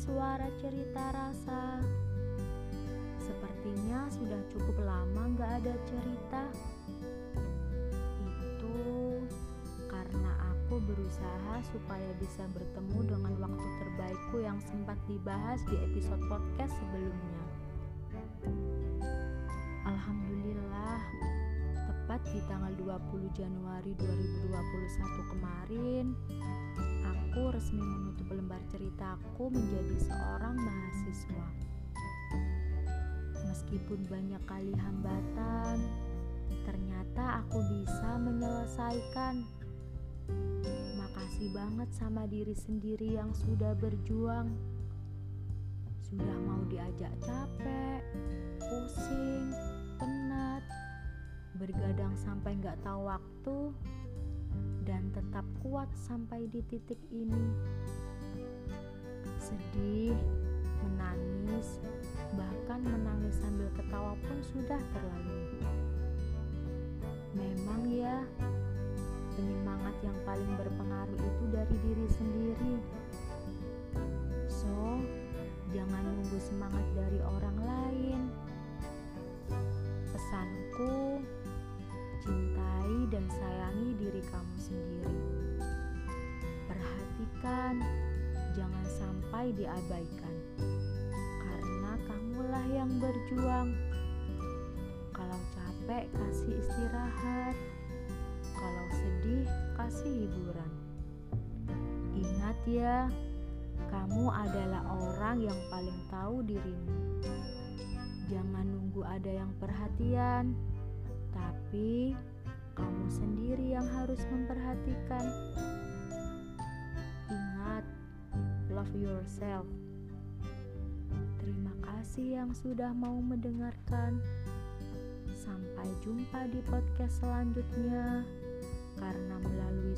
suara cerita rasa. Sepertinya sudah cukup lama gak ada cerita. Itu karena aku berusaha supaya bisa bertemu dengan waktu terbaikku yang sempat dibahas di episode podcast sebelumnya. Alhamdulillah, tepat di tanggal 20 Januari 2021 kemarin, aku resmi menutup lembar ceritaku menjadi seorang mahasiswa. Meskipun banyak kali hambatan, ternyata aku bisa menyelesaikan. Makasih banget sama diri sendiri yang sudah berjuang. Sudah mau diajak capek, pusing, penat, bergadang sampai nggak tahu waktu, dan tetap kuat sampai di titik ini. Sedih, menangis, bahkan menangis sambil ketawa pun sudah terlalu. Memang ya, penyemangat yang paling berpengaruh itu dari diri sendiri. Diri kamu sendiri. Perhatikan, jangan sampai diabaikan, karena kamulah yang berjuang. Kalau capek, kasih istirahat. Kalau sedih, kasih hiburan. Ingat ya, kamu adalah orang yang paling tahu dirimu. Jangan nunggu ada yang perhatian, tapi kamu sendiri yang harus memperhatikan. Ingat, love yourself. Terima kasih yang sudah mau mendengarkan. Sampai jumpa di podcast selanjutnya, karena melalui